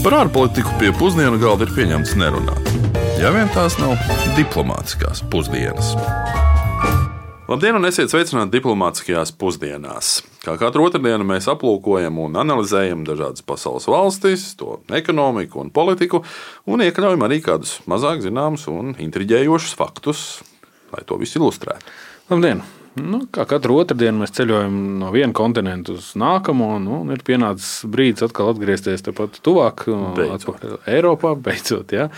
Par ārpolitiku pie pusdienu galda ir pieņemts nerunāt. Ja vien tās nav diplomātiskās pusdienas. Labdien, un esiet sveicināti diplomātiskajās pusdienās. Kā katru otrdienu mēs aplūkojam un analizējam dažādas pasaules valstis, to ekonomiku un politiku, un iekļaujam arī kādus mazāk zināmus un intriģējošus faktus, lai to visu ilustrētu. Labdien! Nu, kā katru otrdienu mēs ceļojam no viena kontinenta uz nākamo, nu, un ir pienācis brīdis atkal atgriezties tepat tuvāk, Beidzot. Eiropā. Beidzot, ja.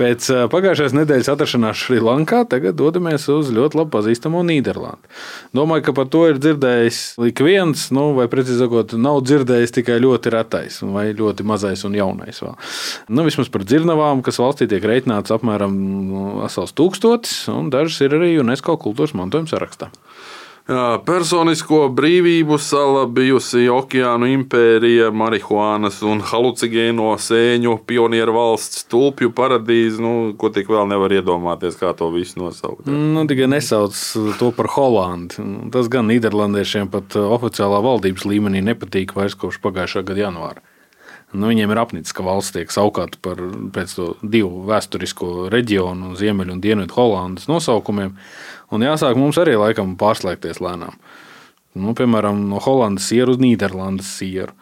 Pēc uh, pagājušās nedēļas atrašanās Šrilankā tagad dodamies uz ļoti labi pazīstamo Nīderlandi. Domāju, ka par to ir dzirdējis ik viens, nu, vai precīzi sakot, nav dzirdējis tikai ļoti retais, vai ļoti mazais un jaunais. Vēl. Nu, vismaz par dzirnavām, kas valstī tiek reiķināts apmēram nu, vesels tūkstotis, un dažas ir arī UNESCO kultūras mantojuma sarakstā. Personisko brīvību sala bijusi okeānu impērija, marihuānas un halucinogēno sēņu pionieru valsts, tulpju paradīze. Nu, ko tik vēl nevar iedomāties, kā to visu nosaukt. Nu, tikai nesauc to par Holandi. Tas gan Nīderlandiešiem pat oficiālā valdības līmenī nepatīk vairs kopš pagājušā gada janvāra. Nu, viņiem ir apnicis, ka valsts tiek saukta par divu vēsturisko reģionu, Ziemeļu un Dienvidu Holandas nosaukumiem. Un jāsāk mums arī laikam pārslēgties lēnām. Nu, piemēram, no Hollandas sieru uz Nīderlandes sieru.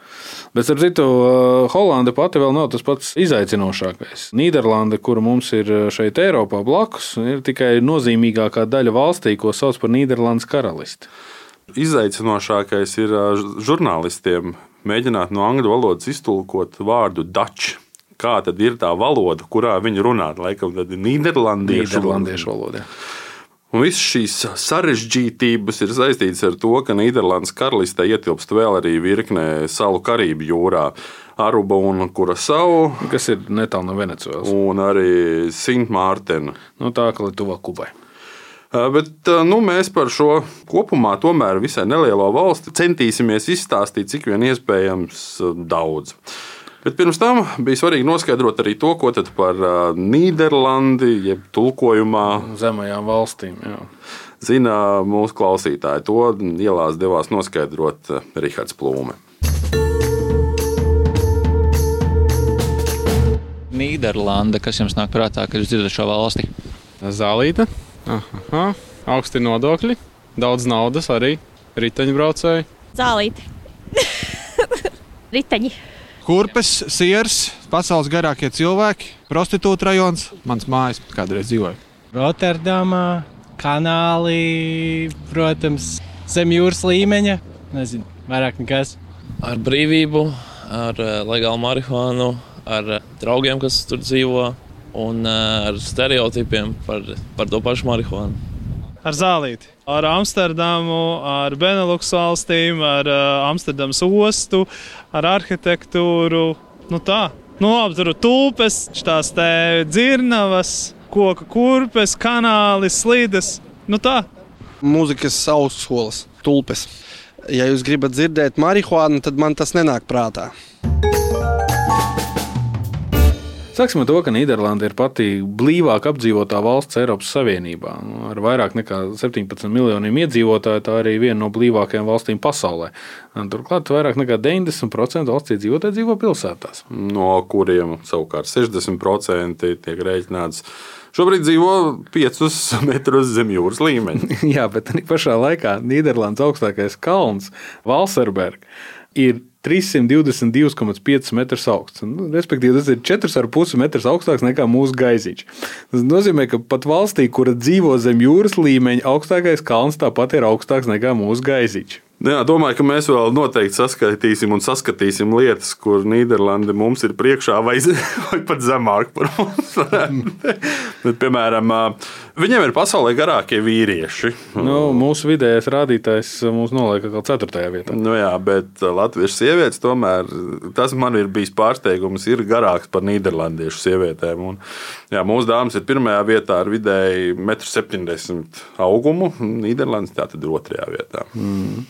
Bet, ar citu, Holanda pati vēl nav tas pats izaicinošākais. Nīderlanda, kura mums ir šeit Eiropā blakus, ir tikai nozīmīgākā daļa valstī, ko sauc par Nīderlandes karalisti. Izaicinošākais ir ā, žurnālistiem mēģināt no angļu valodas iztulkot vārdu Dutch. Kā tad ir tā valoda, kurā viņi runā? Laikam, tad ir Nīderlandiešu Nīderlandiešu valodā. Un visas šīs sarežģītības ir saistītas ar to, ka Nīderlandes karalistē ietilpst vēl arī virkne salu Karību jūrā. Aruba un Kurasau, Kas ir netālu no Venecijas? un arī Sintmārtena. Nu, tā kā ir tuvāk Kubai. Bet nu, mēs par šo kopumā tomēr visai nelielo valsti centīsimies izstāstīt cik vien iespējams daudz. Bet pirms tam bija svarīgi noskaidrot arī to, ko tad par Nīderlandi, jeb tulkojumā Zemajām valstīm. Jā. zina mūsu klausītāji. To ielās devās noskaidrot Rihards Plūme. Nīderlanda, kas jums nāk prātā, kad jūs dzirdat šo valsti? Zālīte, Aha, augsti nodokļi, daudz naudas arī riteņbraucēji. Zālīti. Riteņi. Kurpes, siers, pasaules garākie cilvēki, prostitūta rajons, mans mājas kādreiz dzīvoja. Rotterdamā, kanālī, protams, zem jūras līmeņa. Nezinu, vairāk nekas. ar brīvību, ar eh, legālu marihuānu, ar eh, draugiem, kas tur dzīvo, un eh, ar stereotipiem par, par to pašu marihuānu. ar zālīti. Ar Amsterdamu, ar Benelux valstīm, ar uh, Amsterdamas ostu, ar arhitektūru. Nu tā, nu labi, tur ir tulpes, tās te dzirnavas, koku kurpes, kanāli, slīdes. Nu tā. mūzikas augstskolas tulpes. Ja jūs gribat dzirdēt marihuānu, tad man tas nenāk prātā. Sāksim ar to, ka Nīderlanda ir pati blīvāk apdzīvotā valsts Eiropas Savienībā. Nu, Ar vairāk nekā 17 miljoniem iedzīvotāju tā arī viena no blīvākajām valstīm pasaulē. Turklāt vairāk nekā 90% valsts iedzīvotāji dzīvo pilsētās. no kuriem savukārt 60% tiek rēķināts. Šobrīd dzīvo 5 metrus zem jūras līmeņa. Jā, bet pašā laikā Nīderlandes augstākais kalns, Valserbergs, ir 322,5 metrus augsts. Nu, respektīvi, tas ir 4,5 metrus augstāks nekā mūsu gaiziņš. Tas nozīmē, ka pat valstī, kura dzīvo zem jūras līmeņa, augstākais kalns tāpat ir augstāks nekā mūsu gaiziņš. Jā, domāju, ka mēs vēl noteikti saskaitīsim un saskatīsim lietas, kur Nīderlanda mums ir priekšā, vai, vai pat zemāk par mums. Bet, piemēram, viņiem ir pasaulē garākie vīrieši. Nu, mūsu vidējais rādītājs mūs noliek kā 4. vietā. Nu jā, bet latviešu sievietes tomēr tas man ir bijis pārsteigums, ir garāks par nīderlandiešu sievietēm. Un, jā, mūsu dāmas ir pirmajā vietā ar vidēji 1,70 m augumu, Nīderlandes tā tad ir otrajā vietā. Mm.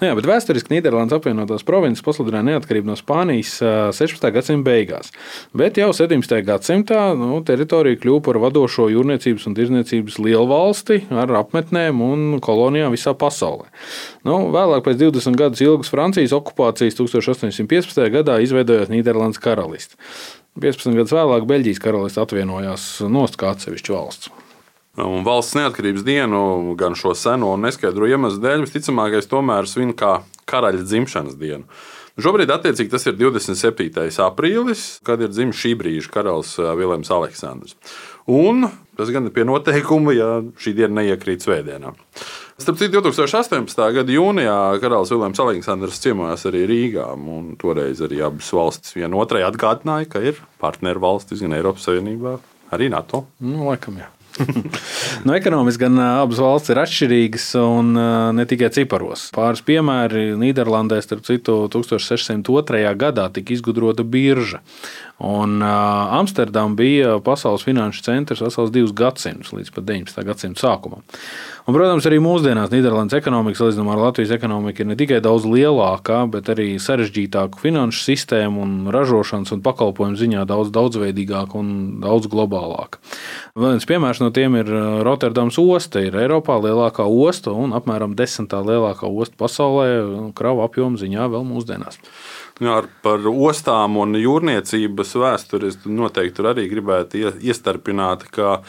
Nu jā, bet vēsturiski Nīderlandes apvienotās provinces pasludināja neatkarību no Spānijas 16. gadsimta beigās. Bet jau 17. gadsimtā nu, teritorija kļuva par vadošo jūrniecības un tirzniecības lielu valsti ar apmetnēm un kolonijām visā pasaulē. Nu, vēlāk, pēc 20 gadus ilgas Francijas okupācijas, 1815. gadā izveidojās Nīderlandes karalists. 15 gadus vēlāk Beļģijas karalists atvienojās nost kā atsevišķa valsts. Un valsts neatkarības dienu, gan šo seno un neskaidro iemeslu dēļ, visticamākais tomēr svin kā karaļa dzimšanas dienu. Šobrīd, attiecīgi, tas ir 27. aprīlis, kad ir dzimis šī brīža karalis Vilnius Aleksandrs. Un tas gan ir pie noteikuma, ja šī diena neiekrīt svētdienā. Starp citu, 2018. gada jūnijā karalis Vilnius Aleksandrs ciemojās arī Rīgā. Toreiz arī abas valstis viena otrai atgādināja, ka ir partneru valstis gan Eiropas Savienībā, arī NATO. Nu, laikam, jā. No nu, ekonomiski gan abas valsts ir atšķirīgas, un ne tikai ciparos. Pāris piemēri Nīderlandē, starp citu, 1602. gadā tika izgudrota birža. Un uh, Amsterdama bija pasaules finanšu centrs vesels divus gadsimtus, līdz pat 19. gadsimta sākumam. Un, protams, arī mūsdienās Nīderlandes ekonomika, salīdzinājumā ar Latvijas ekonomiku, ir ne tikai daudz lielāka, bet arī sarežģītāka finanšu sistēma un ražošanas un pakalpojumu ziņā daudz daudzveidīgāka un daudz globālāka. Viens piemērs no tiem ir Rotterdams osta. Ir Eiropā lielākā osta un apmēram desmitā lielākā osta pasaulē kravu apjomu ziņā vēl mūsdienās. Jā, par ostām un jūrniecības vēsturi es noteikti arī gribētu iestarpināt, ka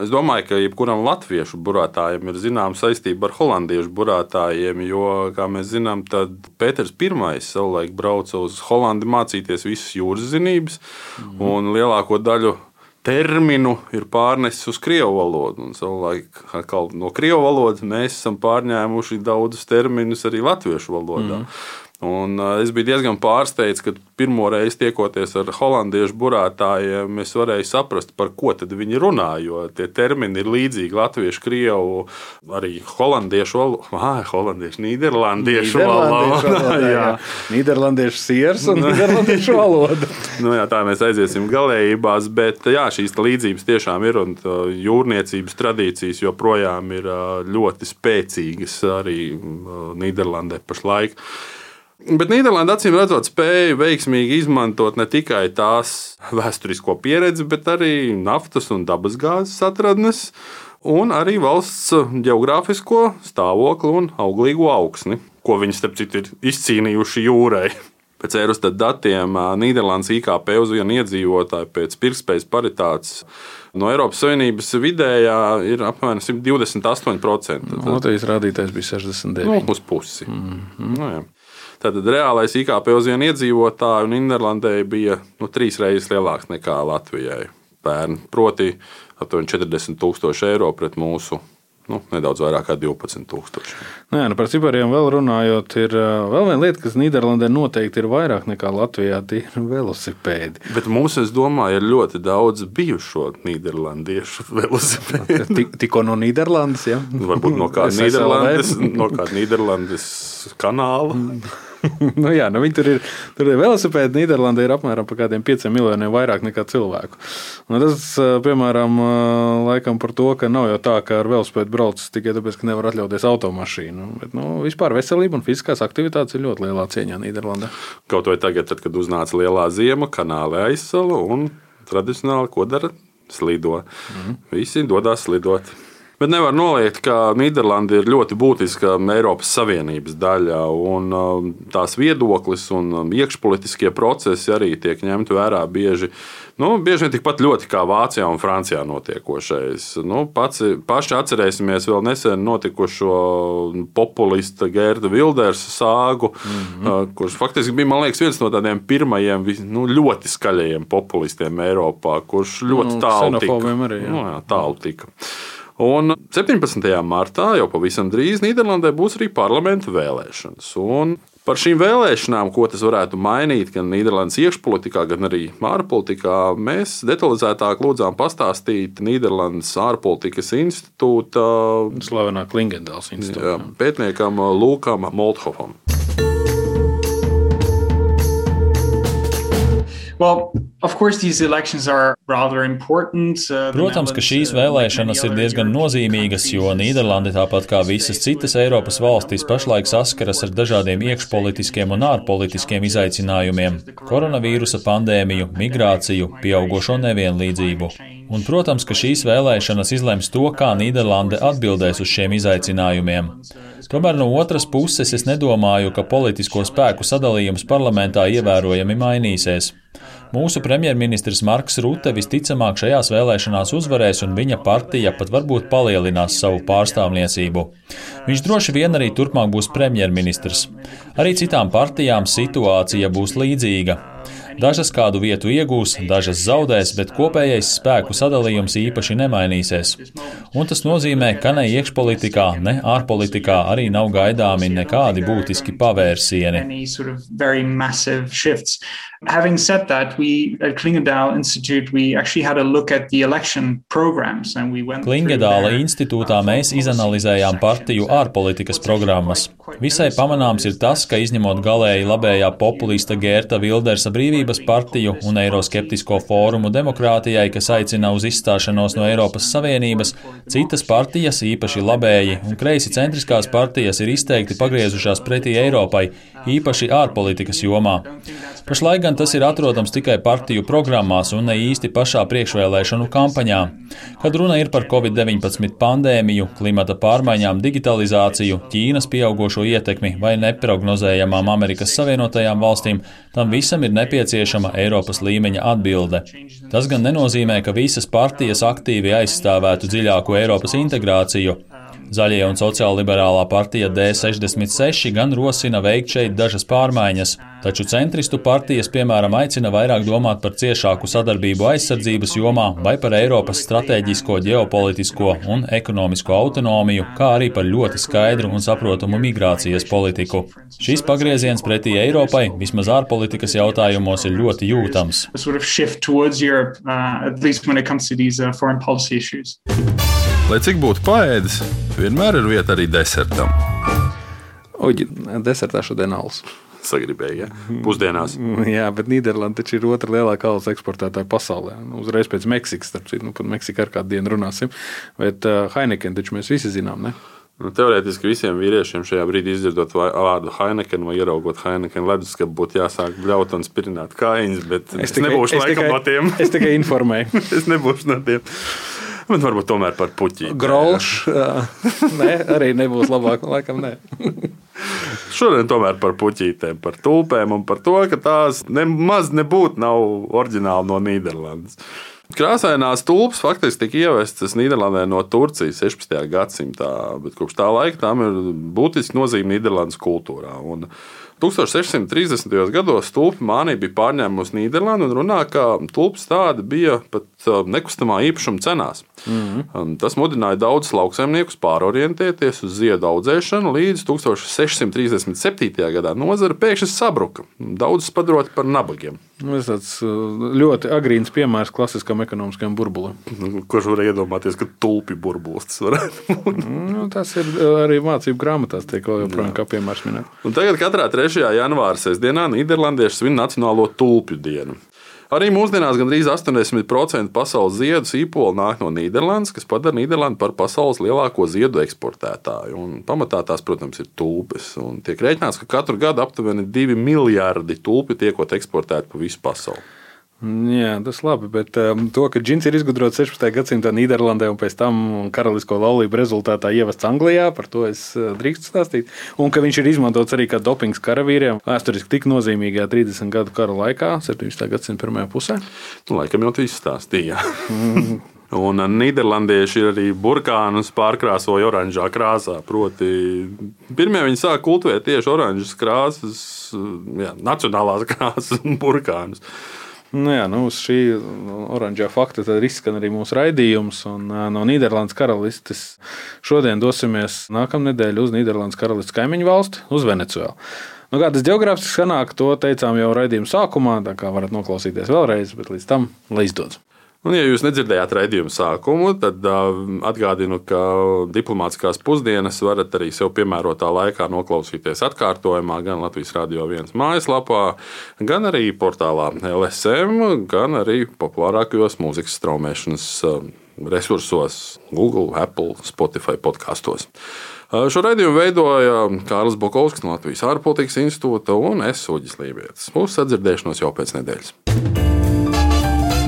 Es domāju, ka jebkuram latviešu burātājam ir zināma saistība ar holandiešu burātājiem, jo, kā mēs zinām, Pēters I savulaik brauca uz Holandi mācīties visas jūras zinības, mm. un lielāko daļu terminu ir pārnesis uz krievu valodu. Un savulaik no krievu valodas mēs esam pārņēmuši daudzus terminus arī latviešu valodā. Mm. Un es biju diezgan pārsteigts, ka pirmo reizi tiekoties ar holandiešu burātājiem, es varēju saprast, par ko viņi runā. Jo tie termini ir līdzīgi latviešu, krievu, arī holandiešu ah, holandiešu, nīderlandiešu valodā. jā, nīderlandiešu siers un nīderlandiešu valoda. nu, jā, tā mēs aiziesim galējībās, bet jā, šīs līdzības tiešām ir un jūrniecības tradīcijas joprojām ir ļoti spēcīgas arī Nīderlandē pašlaik. Bet Nīderlanda acīm redzot, spēja veiksmīgi izmantot ne tikai tās vēsturisko pieredzi, bet arī naftas un dabasgāzes atradnes, un arī valsts geogrāfisko stāvokli un auglīgo augsni, ko viņi starp citu ir izcīnījuši jūrai. Pēc Eurostat datiem Nīderlandes IKP uz vienu iedzīvotāju pēc pirktspējas paritātes no Eiropas Savienības vidējā ir apmēram 128%. Latvijas rādītājs bija 69%. Nu, uz pusi. Mm -hmm. nu, jā. Tātad reālais IKP uz vienu iedzīvotāju Nīderlandē bija nu, trīs reizes lielāks nekā Latvijai pērn. Proti, aptuveni 40 tūkstoši eiro pret mūsu nu, nedaudz vairāk kā 12,000. Nu jā, nu par cipariem vēl runājot, ir vēl viena lieta, kas Nīderlandē noteikti ir vairāk nekā Latvijā. Tie ir velosipēdi. Bet mums, es domāju, ir ļoti daudz bijušo nīderlandiešu velosipēdu. Tikko no Nīderlandes, jā. Varbūt no kāda Nīderlandes, no kāda Nīderlandes kanāla. nu, jā, nu viņi tur ir. Tur ir velosipēdi. Nīderlandē ir apmēram par kādiem 5 miljoniem vairāk nekā cilvēku. Un tas, piemēram, laikam par to, ka nav jau tā, ka ar velosipēdu brauc tikai tāpēc, ka nevar atļauties automašīnu. Bet, nu, vispār veselība un fiziskās aktivitātes ir ļoti lielā cieņā Nīderlandē. Kaut vai tagad, tad, kad uznāca lielā ziema, kanāla aizsala un tradicionāli ko dara? Slido. Mm. Visi dodas slidot. Bet nevar noliegt, ka Nīderlanda ir ļoti būtiska Eiropas Savienības daļa, un um, tās viedoklis un um, iekšpolitiskie procesi arī tiek ņemti vērā bieži. Nu, bieži vien tikpat ļoti kā Vācijā un Francijā notiekošais. Nu, pats, paši atcerēsimies vēl nesen notikušo populista Gerda Vildersa sāgu, mm -hmm. kurš faktiski bija liekas, viens no tādiem pirmajiem nu, ļoti skaļajiem populistiem Eiropā, kurš ļoti nu, tālu tika. Arī, jā. Nu, jā, tālu tika. Un 17. martā jau pavisam drīz Nīderlandē būs arī parlamenta vēlēšanas. Un Par šīm vēlēšanām, ko tas varētu mainīt gan Nīderlandes iekšpolitikā, gan arī ārpolitikā, mēs detalizētāk lūdzām pastāstīt Nīderlandes ārpolitikas institūta slavenā Klingendāls institūta pētniekam Lūkam Molthovam. Well, Protams, ka šīs vēlēšanas ir diezgan nozīmīgas, jo Nīderlande, tāpat kā visas citas Eiropas valstis, pašlaik saskaras ar dažādiem iekšpolitiskiem un ārpolitiskiem izaicinājumiem - koronavīrusa pandēmiju, migrāciju, pieaugušo nevienlīdzību. Un, protams, ka šīs vēlēšanas izlems to, kā Nīderlande atbildēs uz šiem izaicinājumiem. Tomēr no otras puses es nedomāju, ka politisko spēku sadalījums parlamentā ievērojami mainīsies. Mūsu premjerministrs Marks Rute visticamāk šajās vēlēšanās uzvarēs, un viņa partija pat varbūt palielinās savu pārstāvniecību. Viņš droši vien arī turpmāk būs premjerministrs. Arī citām partijām situācija būs līdzīga. Dažas kādu vietu iegūs, dažas zaudēs, bet kopējais spēku sadalījums īpaši nemainīsies. Un tas nozīmē, ka ne iekšpolitikā, ne ārpolitikā arī nav gaidāmi nekādi būtiski pavērsieni. Having said that, we at Klingendahl Institute we actually had a look at the election programs and we went Klingedāla institūtā mēs izanalizējām partiju ārpolitikas programmas. Visai pamanāms ir tas, ka izņemot galēji labējā populista Gērta Vildersa brīvības partiju un Eiroskeptisko fórumu demokrātijai, kas aicina uz izstāšanos no Eiropas Savienības, citas partijas, īpaši labēji un kreisi centriskās partijas, ir izteikti pagriezušās pretī Eiropai, īpaši ārpolitikas jomā. Pašlaik gan tas ir atrodams tikai partiju programmās un ne īsti pašā priekšvēlēšanu kampaņā. Kad runa ir par Covid-19 pandēmiju, klimata pārmaiņām, digitalizāciju, Ķīnas pieaugušo ietekmi vai neprognozējamām Amerikas Savienotajām valstīm, tam visam ir nepieciešama Eiropas līmeņa atbilde. Tas gan nenozīmē, ka visas partijas aktīvi aizstāvētu dziļāku Eiropas integrāciju. Zaļie un sociālliberālā partija D66 gan rosina veikt šeit dažas pārmaiņas, taču centristu partijas, piemēram, aicina vairāk domāt par ciešāku sadarbību aizsardzības jomā vai par Eiropas strateģisko, ģeopolitisko un ekonomisko autonomiju, kā arī par ļoti skaidru un saprotamu migrācijas politiku. Šis pagrieziens pretī Eiropai, vismaz ārpolitikas jautājumos, ir ļoti jūtams. Lai cik būtu paēdis, vienmēr ir vieta arī desertam. Uģi, desertā šodien alus. Sagribēja, ja? pusdienās. Jā, bet Nīderlanda taču ir otra lielākā alus eksportētāja pasaulē. Nu, uzreiz pēc Meksikas, starp citu, nu, par Meksiku ar kādu dienu runāsim. Bet uh, Heineken taču mēs visi zinām, ne? Nu, teorētiski visiem vīriešiem šajā brīdī izdzirdot vārdu Heineken vai ieraugot Heineken ledus, ka būtu jāsāk bļaut un spirināt kājiņas, bet es, tikai, es nebūšu es laikam tikai, no tiem. es tikai informēju. es nebūšu no tiem. Bet varbūt tomēr par puķi. Grauš. Nē, arī nebūs labāk. Laikam, nē. Šodien tomēr par puķītēm, par tulpēm un par to, ka tās nemaz nebūtu nav oriģināli no Nīderlandes. Krāsainās tulpes faktiski tika ievestas Nīderlandē no Turcijas 16. gadsimtā, bet kopš tā laika tām ir būtiski nozīme Nīderlandes kultūrā. Un 1630. gados tulpi mānija bija pārņēmusi Nīderlandi un runā, ka tulpes tāda bija pat nekustamā īpašuma cenās. Mm -hmm. Tas mudināja daudzus lauksaimniekus pārorientēties uz ziedu audzēšanu līdz 1637. gadā. Nozara pēkšņi sabruka, daudzus padarot par nabagiem. Nu, tas tāds ļoti agrīns piemērs klasiskam ekonomiskajam burbulim. Nu, kurš var iedomāties, ka tulpi burbulis tas varētu būt? nu, tas ir arī mācību grāmatās, tiek joprojām kā piemērs minēt. Tagad katrā 3. janvāra sestdienā Nīderlandieši svin Nacionālo tulpju dienu. Arī mūsdienās gandrīz 80% pasaules ziedu sīpolu nāk no Nīderlandes, kas padara Nīderlandi par pasaules lielāko ziedu eksportētāju. Un pamatā tās, protams, ir tulpes. Un tiek rēķināts, ka katru gadu aptuveni 2 miljardi tulpi tiekot eksportēti pa visu pasauli. Jā, tas ir labi. Bet um, to, ka džins ir izgudrots 16. gadsimtā Nīderlandē un pēc tam karalisko laulību rezultātā ievests Anglijā, par to es uh, drīkstu stāstīt. Un ka viņš ir izmantots arī kā dopings karavīriem vēsturiski tik nozīmīgajā 30 gadu kara laikā, 17. gadsimta pirmajā pusē. Nu, laikam jau tas stāstīja. Un Nīderlandieši ir arī burkānus pārkrāsoja oranžā krāsā. Proti, pirmie viņi sāka kultivēt tieši oranžas krāsas, jā, nacionālās krāsas un burkānus. Nu, jā, nu, uz šī oranžā fakta izskan arī mūsu raidījums. Un, no Nīderlandes karalistes šodien dosimies nākamnedēļ uz Nīderlandes karalistes kaimiņu valsti, uz Venecuēlu. Nu, kā tas geogrāfiski sanāk, to teicām jau raidījuma sākumā, tā kā varat noklausīties vēlreiz, bet līdz tam lai izdodas. Un, ja jūs nedzirdējāt raidījumu sākumu, tad uh, atgādinu, ka diplomātiskās pusdienas varat arī sev piemērotā laikā noklausīties atkārtojumā, gan Latvijas Rādio 1 mājaslapā, gan arī portālā LSM, gan arī populārākajos mūzikas straumēšanas resursos, Google, Apple, Spotify podkastos. Šo raidījumu veidoja Kārlis Bokovskis no Latvijas ārpolitikas institūta un es Uģis Lībijams. Uz sadzirdēšanos jau pēc nedēļas.